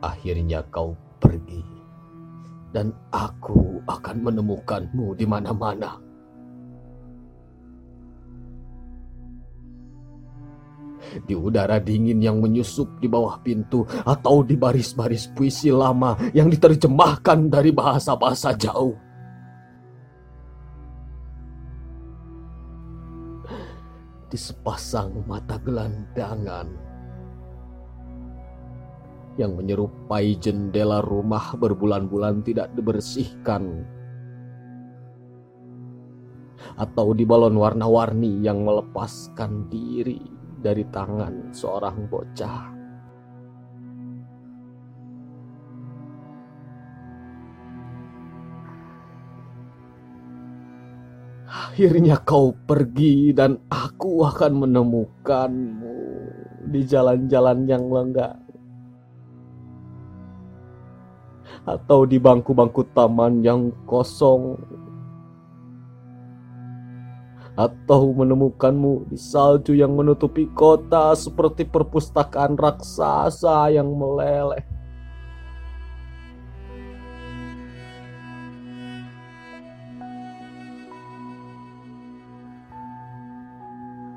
Akhirnya kau pergi, dan aku akan menemukanmu di mana-mana. Di udara dingin yang menyusup di bawah pintu, atau di baris-baris puisi lama yang diterjemahkan dari bahasa-bahasa jauh. Di sepasang mata gelandangan yang menyerupai jendela rumah berbulan-bulan tidak dibersihkan. Atau di balon warna-warni yang melepaskan diri dari tangan seorang bocah. Akhirnya kau pergi dan aku akan menemukanmu di jalan-jalan yang lengang atau di bangku-bangku taman yang kosong atau menemukanmu di salju yang menutupi kota seperti perpustakaan raksasa yang meleleh.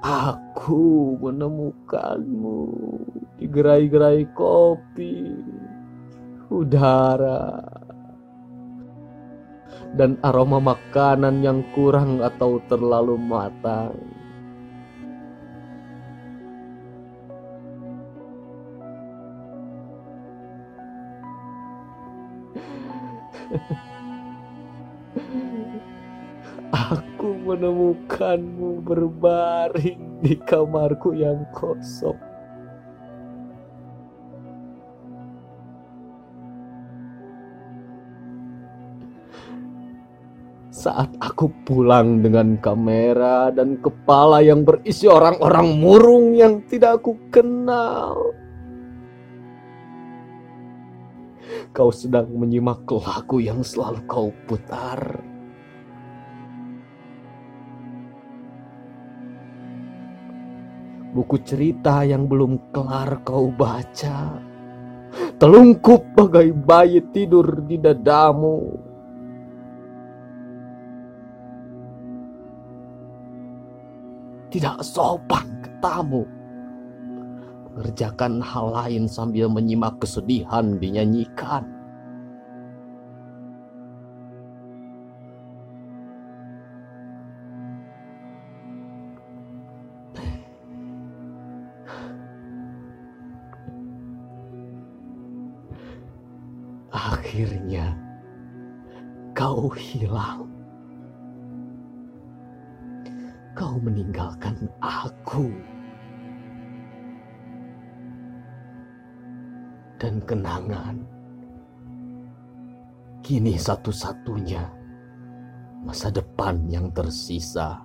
Aku menemukanmu di gerai-gerai kopi, udara, dan aroma makanan yang kurang atau terlalu matang. Aku menemukanmu berbaring di kamarku yang kosong. Saat aku pulang dengan kamera dan kepala yang berisi orang-orang murung yang tidak aku kenal. Kau sedang menyimak lagu yang selalu kau putar. Buku cerita yang belum kelar kau baca. Telungkup bagai bayi tidur di dadamu. Tidak sopan ke tamu. Mengerjakan hal lain sambil menyimak kesedihan dinyanyikan. Akhirnya kau hilang. Kau meninggalkan aku. Dan kenangan kini satu-satunya masa depan yang tersisa.